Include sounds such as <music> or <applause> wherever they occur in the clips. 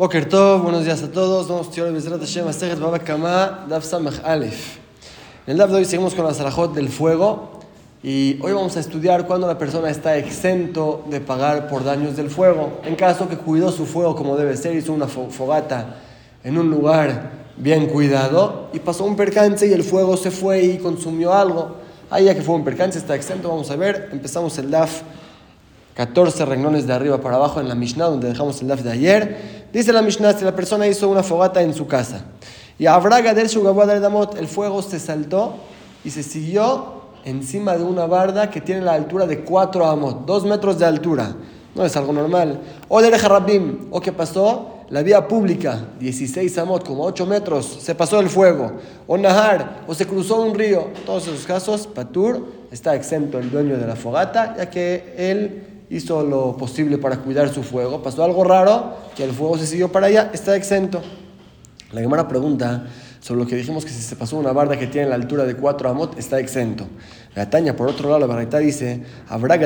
Boker Tov, buenos días a todos. Vamos a estudiar Bezrat Hashem Asejet Baba Kama, Daf Samach Aleph. En el Daf de hoy seguimos con la Salahot del fuego y hoy vamos a estudiar cuando la persona está exento de pagar por daños del fuego. En caso que cuidó su fuego como debe ser, hizo una fogata en un lugar bien cuidado y pasó un percance y el fuego se fue y consumió algo. Ahí ya que fue un percance, está exento. Vamos a ver, empezamos el Daf 14 renglones de arriba para abajo en la Mishnah, donde dejamos el Daf de ayer. Dice la Mishnah, si la persona hizo una fogata en su casa y Abraga del Damot, el fuego se saltó y se siguió encima de una barda que tiene la altura de 4 amot, 2 metros de altura. No es algo normal. O de Rabim, o qué pasó, la vía pública, 16 amot, como 8 metros, se pasó el fuego. O Nahar, o se cruzó un río. En todos esos casos, Patur está exento el dueño de la fogata, ya que él hizo lo posible para cuidar su fuego. Pasó algo raro, que el fuego se siguió para allá, está exento. La Gemara pregunta sobre lo que dijimos que si se pasó una barda que tiene la altura de 4 amot, está exento. La Taña, por otro lado, la barrita dice, habrá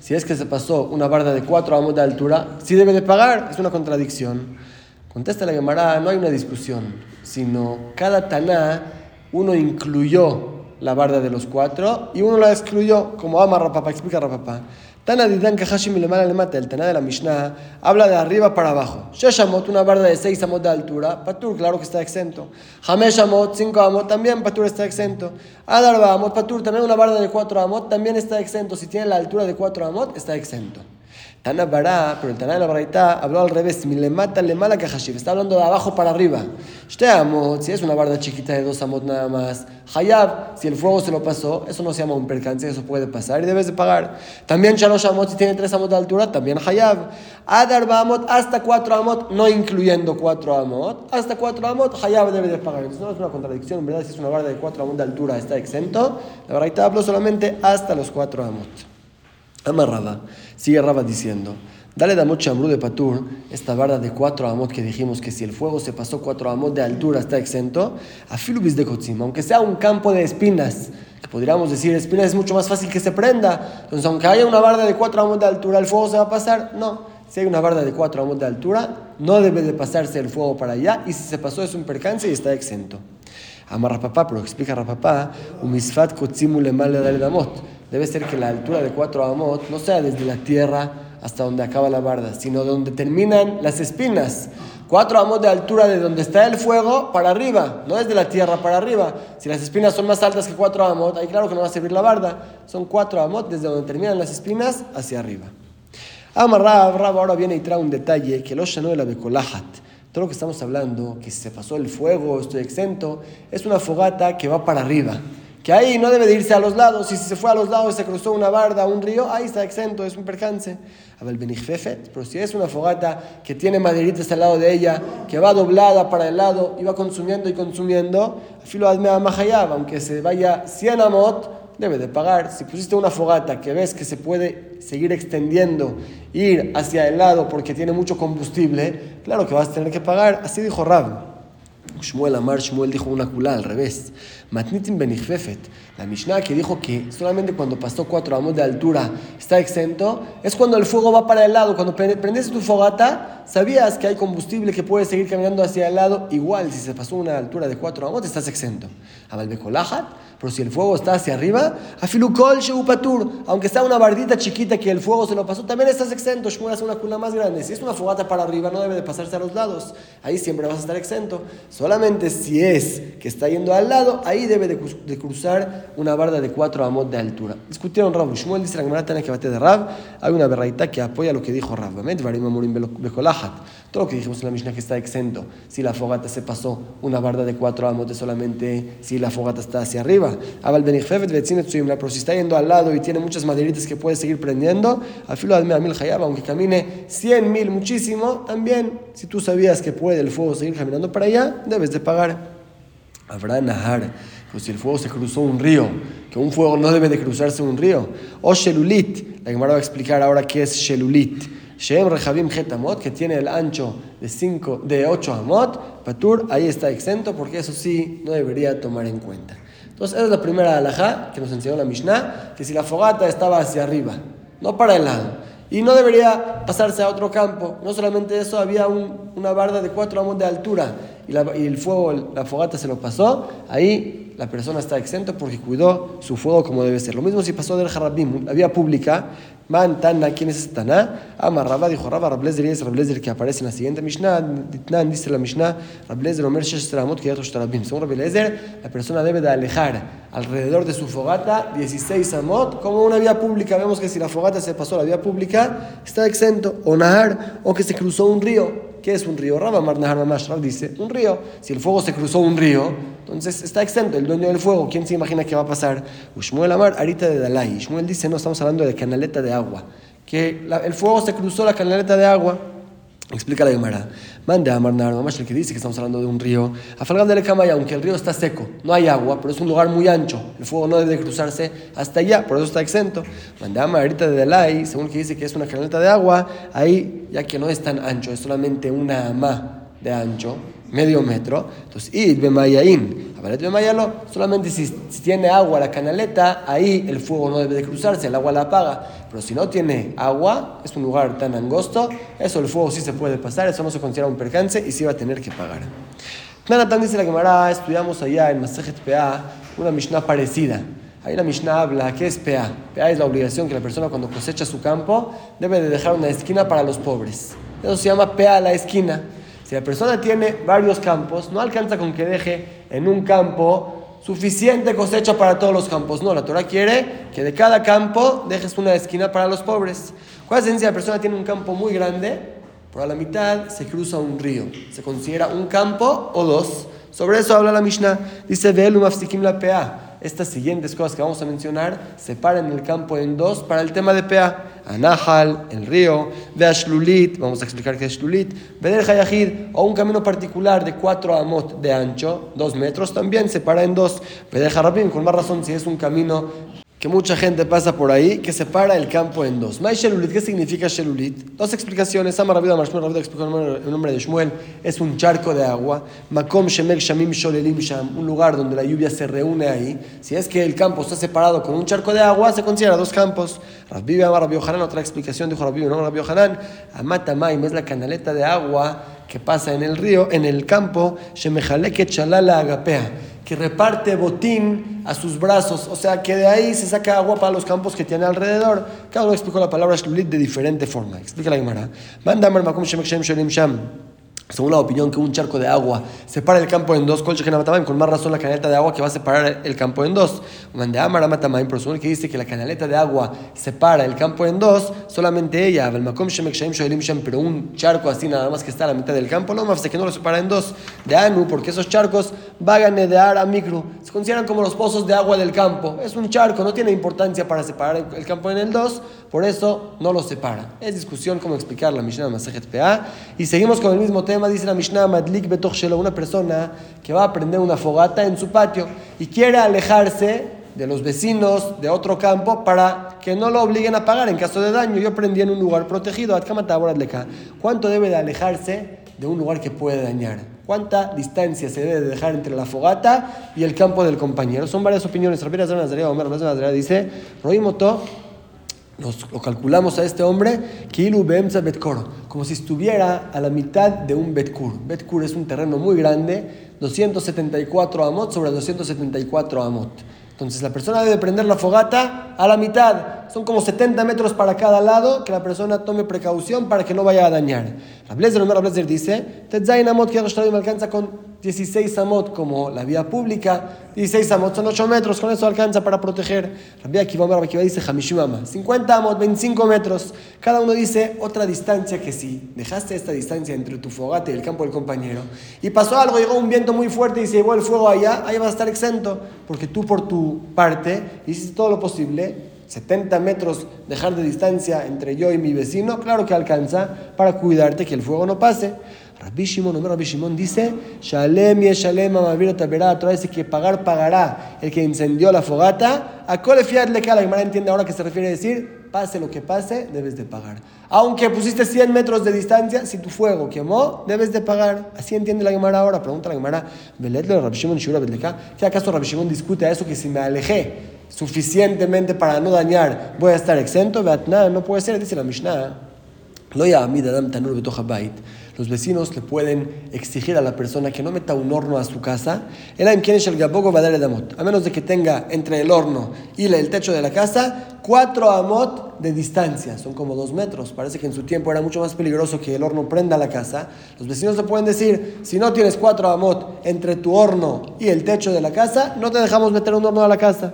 Si es que se pasó una barda de 4 amot de altura, sí debe de pagar. Es una contradicción. Contesta la Gemara, no hay una discusión, sino cada taná uno incluyó la barda de los cuatro y uno la excluyó, como ama Rapapa, explica Rapapa. Tana Didan Kahashim le mata, el Tana de la Mishnah, habla de arriba para abajo. Sheshamot, una barda de seis amot de altura, Patur, claro que está exento. Hameshamot, cinco amot, también Patur está exento. Adarba amot, Patur, también una barda de cuatro amot, también está exento. Si tiene la altura de cuatro amot, está exento. Tana Bará, pero el Tana de la Baraita habló al revés, mi le mata le mala Kahashim, está hablando de abajo para arriba. Amot, si es una barda chiquita de dos amot nada más. Hayab, si el fuego se lo pasó, eso no se llama un percance, eso puede pasar y debes de pagar. También Shalosh amot, si tiene tres amot de altura, también Hayab. Adar amot, hasta cuatro amot, no incluyendo cuatro amot, hasta cuatro amot, Hayab debe de pagar. Entonces no es una contradicción, en verdad, si es una barda de cuatro amot de altura, está exento. La Baraita habló solamente hasta los cuatro amot. Amarraba. Sigue Raba diciendo, dale da chambrú de patur, esta barda de cuatro amot que dijimos que si el fuego se pasó cuatro amot de altura está exento, a filubis de kotzim, aunque sea un campo de espinas, que podríamos decir espinas es mucho más fácil que se prenda, entonces aunque haya una barda de cuatro amot de altura, el fuego se va a pasar, no. Si hay una barda de cuatro amot de altura, no debe de pasarse el fuego para allá, y si se pasó es un percance y está exento. Amarra papá, pero explica Rapapá, umisfat kotzimu le mal de damot debe ser que la altura de cuatro amot no sea desde la tierra hasta donde acaba la barda, sino donde terminan las espinas. Cuatro amot de altura de donde está el fuego para arriba, no es de la tierra para arriba. Si las espinas son más altas que cuatro amot, ahí claro que no va a servir la barda. Son cuatro amot desde donde terminan las espinas hacia arriba. Rab ahora viene y trae un detalle que los de la. Todo lo que estamos hablando, que se pasó el fuego, estoy exento, es una fogata que va para arriba que ahí no debe de irse a los lados, y si se fue a los lados se cruzó una barda, un río, ahí está exento, es un percance. Pero si es una fogata que tiene maderitas al lado de ella, que va doblada para el lado y va consumiendo y consumiendo, aunque se vaya 100 amot, debe de pagar. Si pusiste una fogata que ves que se puede seguir extendiendo, ir hacia el lado porque tiene mucho combustible, claro que vas a tener que pagar. Así dijo Rab. Shmuel Amar, Shmuel dijo una culá al revés. Matnitin benichfefet. La Mishnah que dijo que solamente cuando pasó cuatro amos de altura está exento, es cuando el fuego va para el lado. Cuando prendes tu fogata, sabías que hay combustible que puede seguir caminando hacia el lado. Igual, si se pasó una altura de cuatro amos, estás exento. Abalbekolajat, pero si el fuego está hacia arriba, afilukol sheupatur, aunque sea una bardita chiquita que el fuego se lo pasó, también estás exento. Shmuel hace una culá más grande. Si es una fogata para arriba, no debe de pasarse a los lados. Ahí siempre vas a estar exento. Si es que está yendo al lado, ahí debe de, cruzar una barda de cuatro amot de altura. Discutieron Rab Shmuel, dice la Gemara de Rab, hay una berraita que apoya lo que dijo Rab. Todo lo que dijimos en la Mishnah que está exento. Si la fogata se pasó una barda de cuatro amot, solamente si la fogata está hacia arriba. Pero si está yendo al lado y tiene muchas maderitas que puede seguir prendiendo, al filo de mil hayab, aunque camine cien mil muchísimo, también, si tú sabías que puede el fuego seguir caminando para allá, debes de pagar. Habrá Nahar, pues si el fuego se cruzó un río, que un fuego no debe de cruzarse un río. O Shelulit, la Gemara va a explicar ahora qué es Shelulit. Shem Rehabim Hetamot, que tiene el ancho de, cinco, de 8 amot, Patur, ahí está exento, porque eso sí no debería tomar en cuenta. Entonces, esa es la primera alajá que nos enseñó la Mishnah, que si la fogata estaba hacia arriba, no para el lado, Y no debería pasarse a otro campo. No solamente eso, había una barda de cuatro amos de altura y, y el fuego, la fogata se lo pasó. Ahí la persona está exento porque cuidó su fuego como debe ser. Lo mismo si pasó del Harabim, la vía pública, Man Tana, ¿quién es este Tana? Ama dijo Rabba, Rablezer y es Rablezer que aparece en la siguiente Mishnah. Ditnan dice la Mishnah, Rablezer Omer Shesh Tramot, que ya Tarabim. Según Rablezer, la persona debe de alejar alrededor de su fogata 16 amot, como una vía pública. Vemos que si la fogata se pasó a la vía pública, está exento. O Nahar, o que se cruzó un río. ¿Qué es un río? Rabba Mar Nahar dice, un río. Si el fuego se cruzó un río, entonces está exento el dueño del fuego. ¿Quién se imagina que va a pasar? Ushmuel Amar, Arita de Dalai. Shmuel dice, no, estamos hablando de canaleta de agua. Que el fuego se cruzó la canaleta de agua. Explica la Gemara. Mande a Amarnar, mamá, el que dice que estamos hablando de un río. A Falgan de Lecamaya, aunque el río está seco, no hay agua, pero es un lugar muy ancho. El fuego no debe cruzarse hasta allá, por eso está exento. Mande a Marita de Delay, según que dice que es una canaleta de agua, ahí, ya que no es tan ancho, es solamente una ama de ancho, medio metro. Entonces, id bemayaim, avalet bemayalo, solamente si, si, tiene agua la canaleta, ahí el fuego no debe de cruzarse, el agua la apaga. Pero si no tiene agua, es un lugar tan angosto, eso el fuego sí se puede pasar, eso no se considera un percance y sí va a tener que pagar. Nanatan dice la Gemara, estudiamos allá en Masejet PA una Mishnah parecida. Ahí la Mishnah habla, ¿qué es PA? PA es la obligación que la persona cuando cosecha su campo debe de dejar una esquina para los pobres. Eso se llama PA la esquina. Si la persona tiene varios campos, no alcanza con que deje en un campo suficiente cosecha para todos los campos. No, la Torah quiere que de cada campo dejes una esquina para los pobres. ¿Cuál es la la persona tiene un campo muy grande, por la mitad se cruza un río. Se considera un campo o dos. Sobre eso habla la Mishnah. Dice, la pea estas siguientes cosas que vamos a mencionar separan el campo en dos para el tema de Pea. Anahal, el río, Veashlulit, vamos a explicar qué es Shlulit, Bedel Hayahid, o un camino particular de 4 amot de ancho, 2 metros, también separa en dos. Bedel Harabim, con más razón si es un camino que mucha gente pasa por ahí, que separa el campo en dos. Mai Shelulit, ¿qué significa Shelulit? Dos explicaciones. Amar Rabida Marshmuel, Rabida explicó el nombre de Shmuel, es un charco de agua. Makom Shemek Shamim Sholelim Sham, un lugar donde la lluvia se reúne ahí. Si es que el campo está separado con un charco de agua, se considera dos campos. Rabbi Amar Rabbi Hanan, otra explicación dijo Rabbi, no Rabbi Hanan. Amata Maim es la canaleta de agua que pasa en el río, en el campo. Shemejaleket Shalala Agapea que reparte botín a sus brazos, o sea que de ahí se saca agua para los campos que tiene alrededor. Cada uno explicó la palabra shlulit de diferente forma. Explica la Gemara. Según la opinión que un charco de agua separa el campo en dos, con más razón la canaleta de agua que va a separar el campo en dos. Pero que dice que la canaleta de agua separa el campo en dos, solamente ella, pero un charco así nada más que está a la mitad del campo, no más que no lo separa en dos. De Anu, porque esos charcos vagan de a micro, se consideran como los pozos de agua del campo. Es un charco, no tiene importancia para separar el campo en el dos, por eso no lo separa. Es discusión cómo explicar la Mishnah Masajet PA. Y seguimos con el mismo tema dice la Mishnah Madlik Betoch Shelo, una persona que va a prender una fogata en su patio y quiere alejarse de los vecinos de otro campo para que no lo obliguen a pagar en caso de daño. Yo prendí en un lugar protegido. ¿Cuánto debe de alejarse de un lugar que puede dañar? ¿Cuánta distancia se debe de dejar entre la fogata y el campo del compañero? Son varias opiniones. Rabbi Nazarea dice, Roimoto lo calculamos a este hombre, como si estuviera a la mitad de un Betkur. Betkur es un terreno muy grande, 274 amot sobre 274 amot. Entonces la persona debe prender la fogata a la mitad. Son como 70 metros para cada lado, que la persona tome precaución para que no vaya a dañar. Rablezer, Rablezer dice, Tetzain amot me alcanza con 16 amot como la vía pública. 16 amot son 8 metros, con eso alcanza para proteger. Rabbi Akiva, Rabbi Akiva dice, Hamishimama, 50 amot, 25 metros. Cada uno dice otra distancia que si dejaste esta distancia entre tu fogata y el campo del compañero y pasó algo, llegó un viento muy fuerte y se llevó el fuego allá, ahí vas a estar exento, porque tú por tu parte, hiciste todo lo posible, 70 metros dejar de distancia entre yo y mi vecino, claro que alcanza para cuidarte que el fuego no pase. Rabbi Shimon, Rabbi Shimon dice, Shalem y Shalem Torah dice que pagar pagará el que incendió la fogata. A Kolefiat le la Gemara entiende ahora que se refiere a decir, pase lo que pase, debes de pagar. Aunque pusiste 100 metros de distancia, si tu fuego quemó, debes de pagar. Así entiende la Gemara ahora. Pregunta la Gemara, ¿qué acaso Rabbi Shimon discute a eso que si me alejé suficientemente para no dañar, voy a estar exento. No puede ser, dice la Mishnah. Los vecinos le pueden exigir a la persona que no meta un horno a su casa, a menos de que tenga entre el horno y el techo de la casa cuatro amot de distancia, son como dos metros. Parece que en su tiempo era mucho más peligroso que el horno prenda la casa. Los vecinos le pueden decir, si no tienes cuatro amot entre tu horno y el techo de la casa, no te dejamos meter un horno a la casa.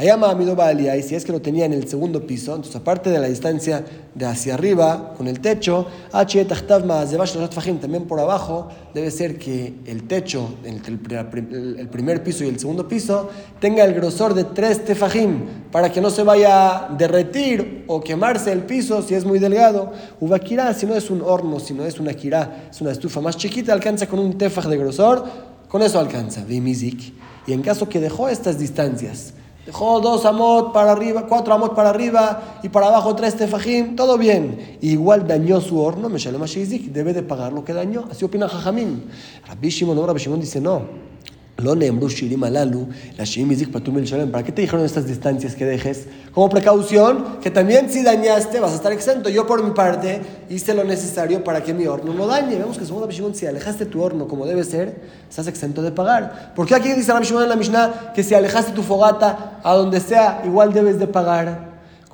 Ayama Amido Baalia, y si es que lo tenía en el segundo piso, entonces aparte de la distancia de hacia arriba con el techo, también por abajo, debe ser que el techo entre el primer piso y el segundo piso tenga el grosor de tres tefajim para que no se vaya a derretir o quemarse el piso si es muy delgado. Ubakirá, si no es un horno, si no es una kirá, es una estufa más chiquita, alcanza con un tefaj de grosor, con eso alcanza. Y en caso que dejó estas distancias, Dejó dos amot para arriba, cuatro amot para arriba y para abajo tres tefajim, todo bien. igual dañó su horno, me debe de pagar lo que dañó. Así opina Jajamim. Rabbi Shimon, no, Rabbi dice no. Lo la ¿Para qué te dijeron estas distancias que dejes? Como precaución, que también si dañaste vas a estar exento. Yo por mi parte hice lo necesario para que mi horno no dañe. Vemos que según Rabbi Shimon, si alejaste tu horno como debe ser, estás exento de pagar. ¿Por qué aquí dice en la Mishnah que si alejaste tu fogata a donde sea, igual debes de pagar?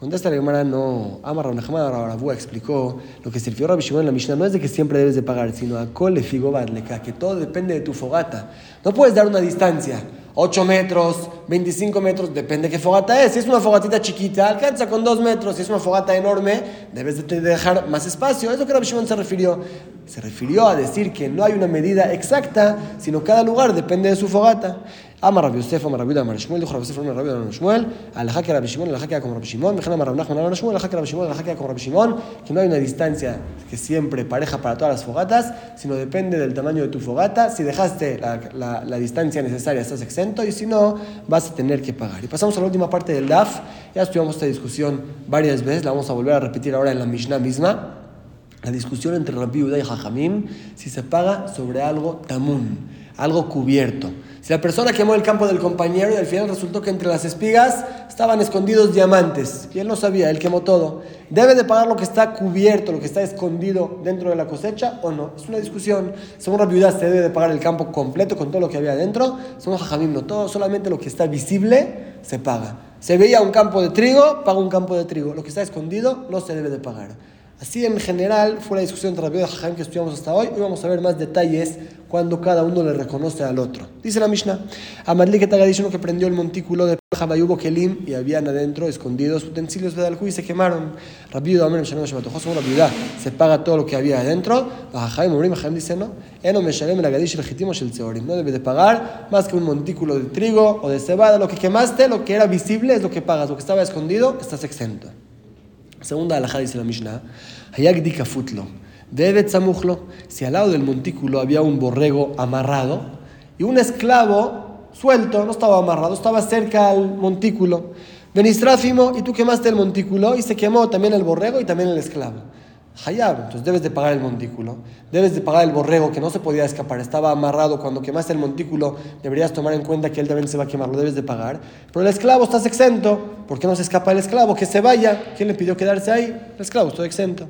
Contesta la Gemara, no. Amar Rabu explicó lo que se refirió Rabbi Shimon en la Mishnah no es de que siempre debes de pagar, sino a Kole Figobarleka, que todo depende de tu fogata. No puedes dar una distancia. 8 metros, 25 metros, depende de qué fogata es. Si es una fogatita chiquita, alcanza con 2 metros. Si es una fogata enorme, debes de dejar más espacio. Es lo que Rabbi Shimon se refirió. Se refirió a decir que no hay una medida exacta, sino cada lugar depende de su fogata. Ama Rabbi Yosef, Ama Rabbi Amar Shmuel, dijo Rabbi Yosef, Ama Rabbi Amar Shmuel, al que Rabbi Shimon, al que como Rabbi Shimon, Mejana Amar Nachman, Amar Shmuel, al que Shimon, al que como Rabbi Shimon, que no hay una distancia que siempre pareja para todas las fogatas, sino depende del tamaño de tu fogata. Si dejaste la, distancia necesaria, estás exento, y si no, vas a tener que pagar. Y pasamos a la última parte del DAF. Ya estudiamos esta discusión varias veces, la vamos a volver a repetir ahora en la Mishnah misma. La discusión entre Rabbi Uda y Jajamim, si se paga sobre algo tamun, algo cubierto. Si la persona quemó el campo del compañero y al final resultó que entre las espigas estaban escondidos diamantes y él no sabía, él quemó todo, ¿debe de pagar lo que está cubierto, lo que está escondido dentro de la cosecha o no? Es una discusión. Según la viuda se debe de pagar el campo completo con todo lo que había dentro. Según Jajamim no, todo, solamente lo que está visible se paga. Se veía un campo de trigo, paga un campo de trigo. Lo que está escondido no se debe de pagar. Así en general fue la discusión entre Rabbi y Jajam que estudiamos hasta hoy. Hoy vamos a ver más detalles cuando cada uno le reconoce al otro. Dice la Mishnah, Amadli que dicho uno que prendió el montículo de Jabayubo Kelim y habían adentro escondidos utensilios de Daljú y se quemaron. Rabbi Amén Shalom Shabatojo, según Rabbi se paga todo lo que había adentro. Jajam Morim, Jajam dice no, Eno Meshalem el Agadish legítimo el Tseorim. No debe de pagar más que un montículo de trigo o de cebada. Lo que quemaste, lo que era visible es lo que pagas. Lo que estaba escondido, estás exento. Segunda alhaja dice la Mishnah, Hayagdika futlo, debe si al lado del montículo había un borrego amarrado y un esclavo suelto, no estaba amarrado, estaba cerca al montículo. Benistráfimo, y tú quemaste el montículo y se quemó también el borrego y también el esclavo. Hayab, entonces debes de pagar el montículo, debes de pagar el borrego que no se podía escapar, estaba amarrado, cuando quemaste el montículo deberías tomar en cuenta que él también se va a quemar, lo debes de pagar, pero el esclavo estás exento, ¿por qué no se escapa el esclavo? Que se vaya, ¿quién le pidió quedarse ahí? El esclavo, estoy exento.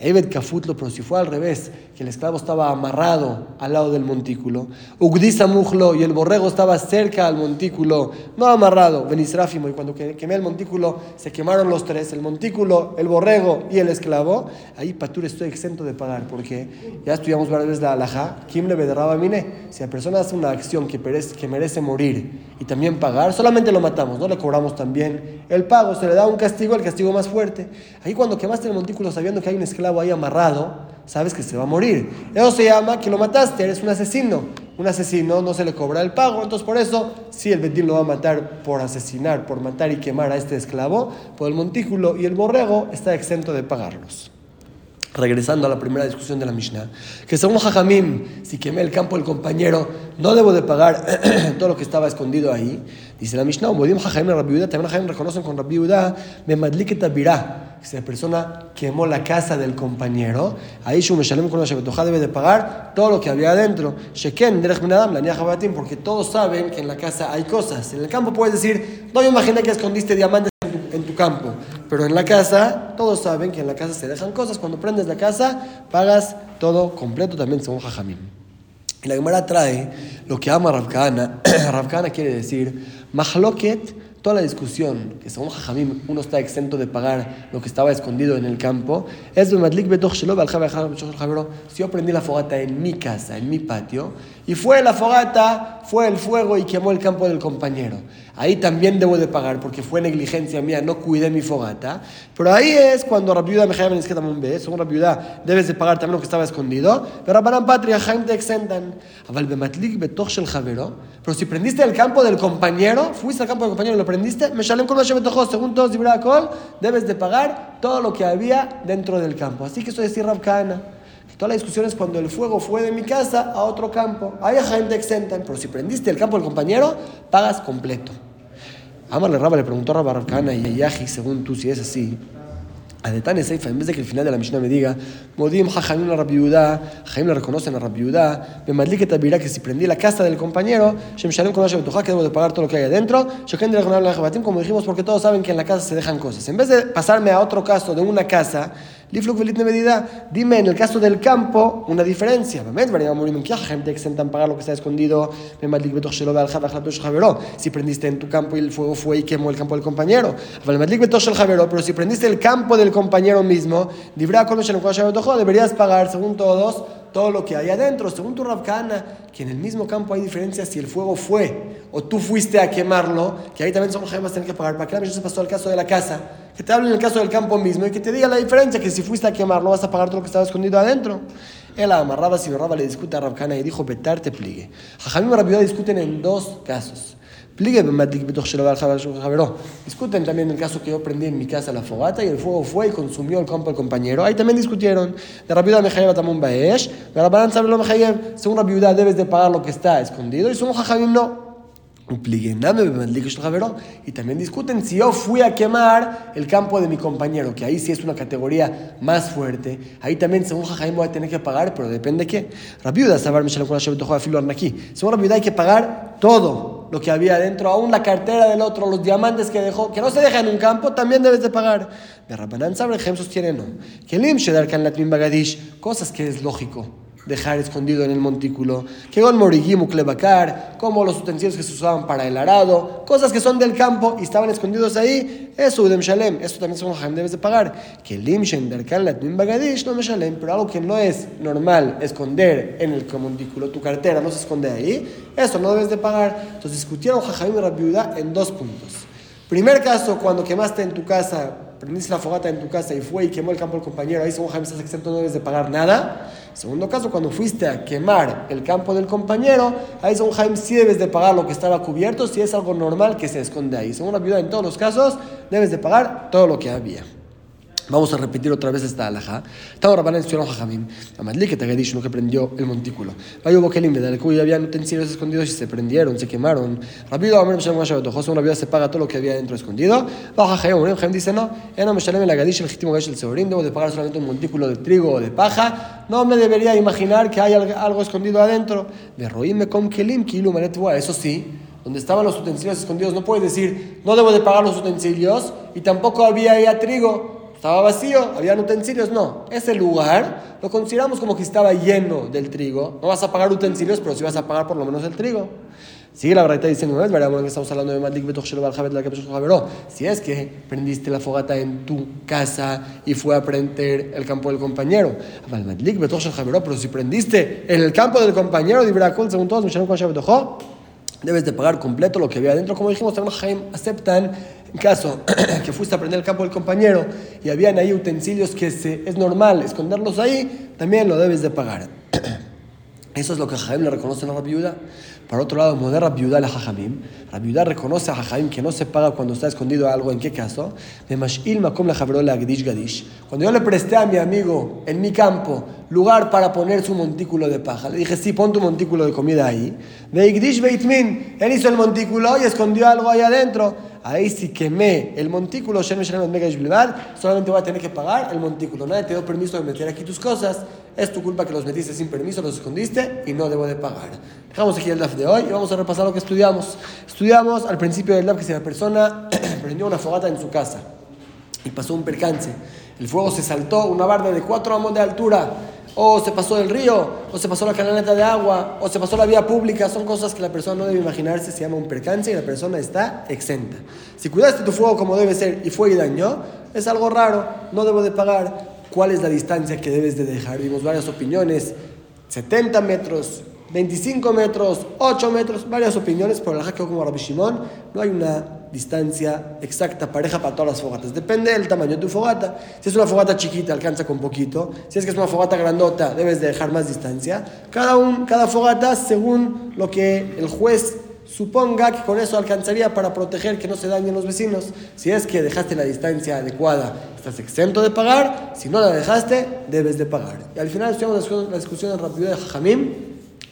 Ebed Kafutlo, pero si fue al revés, el esclavo estaba amarrado al lado del montículo, Ugdisa Mujlo y el borrego estaba cerca al montículo, no amarrado, Benisráfimo, y cuando quemé el montículo se quemaron los tres, el montículo, el borrego y el esclavo, ahí Patur estoy exento de pagar, porque ya estudiamos varias veces la alajá, Kim le mine, si la persona hace una acción que que merece morir y también pagar, solamente lo matamos, no le cobramos también el pago, se le da un castigo, el castigo más fuerte. Ahí cuando quemaste el montículo sabiendo que hay un esclavo, ahí amarrado, sabes que se va a morir. Eso se llama que lo mataste, eres un asesino. Un asesino no se le cobra el pago, entonces por eso, si el Betín lo va a matar por asesinar, por matar y quemar a este esclavo, por el montículo y el borrego está exento de pagarlos. regresando a la primera discusión de la Mishnah, que según Jajamim, si quemé el campo del compañero, no debo de pagar <clears throat> todo lo que estaba escondido ahí. Dice la Mishnah, también Jajamim reconocen con Rabbi Yehuda, me madliketa virá, si la persona quemó la casa del compañero, ahí Shum Shalem con la debe de pagar todo lo que había adentro. Sheken, la porque todos saben que en la casa hay cosas. En el campo puedes decir, no me imaginé que escondiste diamantes en tu campo. Pero en la casa, todos saben que en la casa se dejan cosas. Cuando prendes la casa, pagas todo completo también según Jajamim. Y la Gemara trae lo que ama Ravkana. <clears throat> Ravkana quiere decir, Mahloket toda la discusión, que según Jajamim uno está exento de pagar lo que estaba escondido en el campo, es si yo prendí la fogata en mi casa, en mi patio, y fue la fogata, fue el fuego y quemó el campo del compañero. Ahí también debo de pagar porque fue negligencia mía, no cuidé mi fogata. Pero ahí es cuando Rabiuda me es que también ve, según Rabiuda debes de pagar también lo que estaba escondido. Pero Rabbanan Patria, Jaime te exentan. Pero si prendiste el campo del compañero, fuiste al campo del compañero y lo prendiste, me salen con según todos debes de pagar todo lo que había dentro del campo. Así que eso es decir Rabkana. Toda la discusión es cuando el fuego fue de mi casa a otro campo. Hay gente exenta, pero si prendiste el campo del compañero, pagas completo. Amarle Raba le preguntó a Rabba Rabkana y a Yahi, según tú, si es así. A Detane Seifa, en vez de que el final de la Mishnah me diga, Modim Jajamim la Rabiudá, Jaim le reconocen a Rabiudá, me que Tabirá, que si prendí la casa del compañero, Shem Shalem con que debo de pagar todo lo que hay adentro, Shoken de la como dijimos, porque todos saben que en la casa se dejan cosas. En vez de pasarme a otro caso de una casa, Lifluk velit medida, dime en el caso del campo una diferencia. gente exentan pagar lo que está escondido. Si prendiste en tu campo y el fuego fue y quemó el campo del compañero. Pero si prendiste el campo del compañero mismo, deberías pagar, según todos, todo lo que hay adentro. Según tu Rabkana, que en el mismo campo hay diferencia si el fuego fue o tú fuiste a quemarlo, que ahí también son gemas tener que pagar. ¿Para que la se pasó al caso de la casa? Que te hable en el caso del campo mismo y que te diga la diferencia, que si fuiste a quemarlo vas a pagar todo lo que estaba escondido adentro. Él amarraba, si le discute a Rabkana y dijo, petarte pliegue. Jajamim y discuten en dos casos. Discuten también el caso que yo prendí en mi casa la fogata y el fuego fue y consumió el campo del compañero. Ahí también discutieron. De Rabiuda Mejayev también Baesh. De Rabbanan sabe lo Mejayev. Según Rabiuda debes de pagar lo que está escondido y según Jajamim no. Y también discuten si yo fui a quemar el campo de mi compañero, que ahí sí es una categoría más fuerte. Ahí también, según Jajaim, voy a tener que pagar, pero depende de qué. Rabiuda, saber. Según Rabiuda hay que pagar todo lo que había adentro, aún la cartera del otro, los diamantes que dejó, que no se deja en un campo, también debes de pagar. De Rabbanan Sabre, sostiene no. Que Lim Shedar Kan Latmin Bagadish, cosas que es lógico dejar escondido en el montículo, que con morigimu klebacar, como los utensilios que se usaban para el arado, cosas que son del campo y estaban escondidos ahí, eso udem shalem, esto también son Jajam debes de pagar, que limshen derkan latmin bagadish no me shalem, pero algo que no es normal esconder en el montículo, tu cartera no se esconde ahí, eso no debes de pagar. Entonces discutieron Jajam y Rabbiuda en dos puntos. Primer caso, cuando quemaste en tu casa prendiste la fogata en tu casa y fue y quemó el campo del compañero, ahí según Jaime estás exento, no debes de pagar nada. Segundo caso, cuando fuiste a quemar el campo del compañero, ahí según Jaime sí debes de pagar lo que estaba cubierto, si es algo normal que se esconde ahí. Según la viuda, en todos los casos, debes de pagar todo lo que había. Vamos a repetir otra vez esta alhaja. Estaba Rabban en Sion Jajamim. Amadli que Tagadish, uno que prendió el montículo. Vayo Bokelim, de cuyo había utensilios escondidos y se prendieron, se quemaron. Rabido Amar Meshalem Gashav José, una viuda se paga todo lo que había dentro escondido. Baja Jajam, un Jajam dice no, no Meshalem el Agadish, el Jitimo Gash el Seorín, debo de pagar solamente un montículo de trigo o de paja. No me debería imaginar que hay algo escondido adentro. De Roim com Kelim, Kilu Manetua, eso sí donde estaban los utensilios escondidos, no puedes decir, no debo de pagar los utensilios, y tampoco había ya trigo. Estaba vacío, había utensilios, no. Ese lugar lo consideramos como que estaba lleno del trigo. No vas a pagar utensilios, pero sí vas a pagar por lo menos el trigo. Sigue la verdad diciendo, ¿no es verdad que estamos hablando de Malik Si es que prendiste la fogata en tu casa y fue a prender el campo del compañero. Pero si prendiste en el campo del compañero, según todos, debes de pagar completo lo que había adentro. Como dijimos, aceptan en caso <clears throat> que fuiste a prender el campo del compañero y habían ahí utensilios que es normal esconderlos ahí, también lo debes de pagar. <clears throat> Eso es lo que Jajamim le reconoce a la Viuda. Por otro lado, modera Viuda la Jajamim. La Viuda reconoce a Jajamim que no se paga cuando está escondido algo. ¿En qué caso? Cuando yo le presté a mi amigo en mi campo lugar para poner su montículo de paja, le dije, sí, pon tu montículo de comida ahí. Él hizo el montículo y escondió algo ahí adentro ahí si quemé el montículo, solamente voy a tener que pagar el montículo. Nadie te dio permiso de meter aquí tus cosas, es tu culpa que los metiste sin permiso, los escondiste y no debo de pagar. Dejamos aquí el DAF de hoy y vamos a repasar lo que estudiamos. Estudiamos al principio del DAF que si la persona <clears throat> prendió una fogata en su casa y pasó un percance, el fuego se saltó una barda de 4 amos de altura o se pasó el río, o se pasó la canaleta de agua, o se pasó la vía pública, son cosas que la persona no debe imaginarse, se llama un percance y la persona está exenta. Si cuidaste tu fuego como debe ser y fue y dañó, es algo raro, no debo de pagar. ¿Cuál es la distancia que debes de dejar? Vimos varias opiniones, 70 metros, 25 metros, 8 metros, varias opiniones, pero la jaque como Rabbi Shimon, no hay una distancia exacta, pareja para todas las fogatas. Depende del tamaño de tu fogata. Si es una fogata chiquita, alcanza con poquito. Si es que es una fogata grandota, debes de dejar más distancia. Cada, un, cada fogata según lo que el juez suponga que con eso alcanzaría para proteger que no se dañen los vecinos. Si es que dejaste la distancia adecuada, estás exento de pagar. Si no la dejaste, debes de pagar. Y al final estuvimos la discusión en rápido de Jajamim,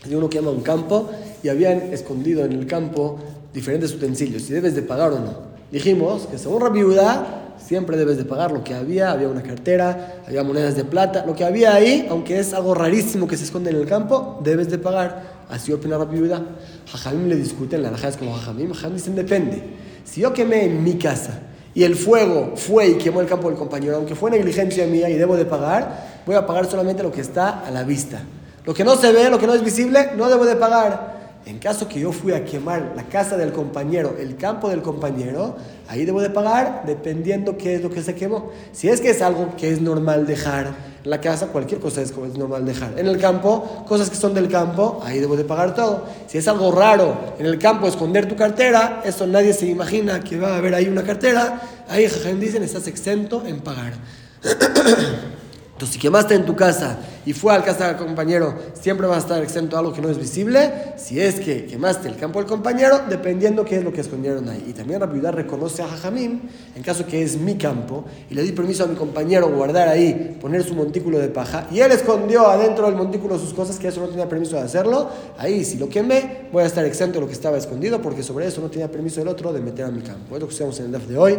de uno que llama un campo, y habían escondido en el campo diferentes utensilios, si debes de pagar o no. Dijimos que según Rabbi siempre debes de pagar lo que había, había una cartera, había monedas de plata, lo que había ahí, aunque es algo rarísimo que se esconde en el campo, debes de pagar. Así opina Rabbi Yehuda. Jajamim le discuten, la es como Jajamim, Jajamim dicen depende. Si yo quemé en mi casa y el fuego fue y quemó el campo del compañero, aunque fue negligencia mía y debo de pagar, voy a pagar solamente lo que está a la vista. Lo que no se ve, lo que no es visible, no debo de pagar. En caso que yo fui a quemar la casa del compañero, el campo del compañero, ahí debo de pagar dependiendo qué es lo que se quemó. Si es que es algo que es normal dejar en la casa, cualquier cosa es, es normal dejar. En el campo, cosas que son del campo, ahí debo de pagar todo. Si es algo raro en el campo esconder tu cartera, eso nadie se imagina que va a haber ahí una cartera, ahí dicen estás exento en pagar. <clears throat> Entonces, si quemaste en tu casa y fue al casa del compañero, siempre va a estar exento a algo que no es visible. Si es que quemaste el campo del compañero, dependiendo qué es lo que escondieron ahí. Y también la viuda reconoce a Jajamim, en caso que es mi campo, y le di permiso a mi compañero guardar ahí, poner su montículo de paja, y él escondió adentro del montículo sus cosas, que eso no tenía permiso de hacerlo. Ahí, si lo quemé, voy a estar exento de lo que estaba escondido, porque sobre eso no tenía permiso el otro de meter a mi campo. Es lo que estamos en el DAF de hoy.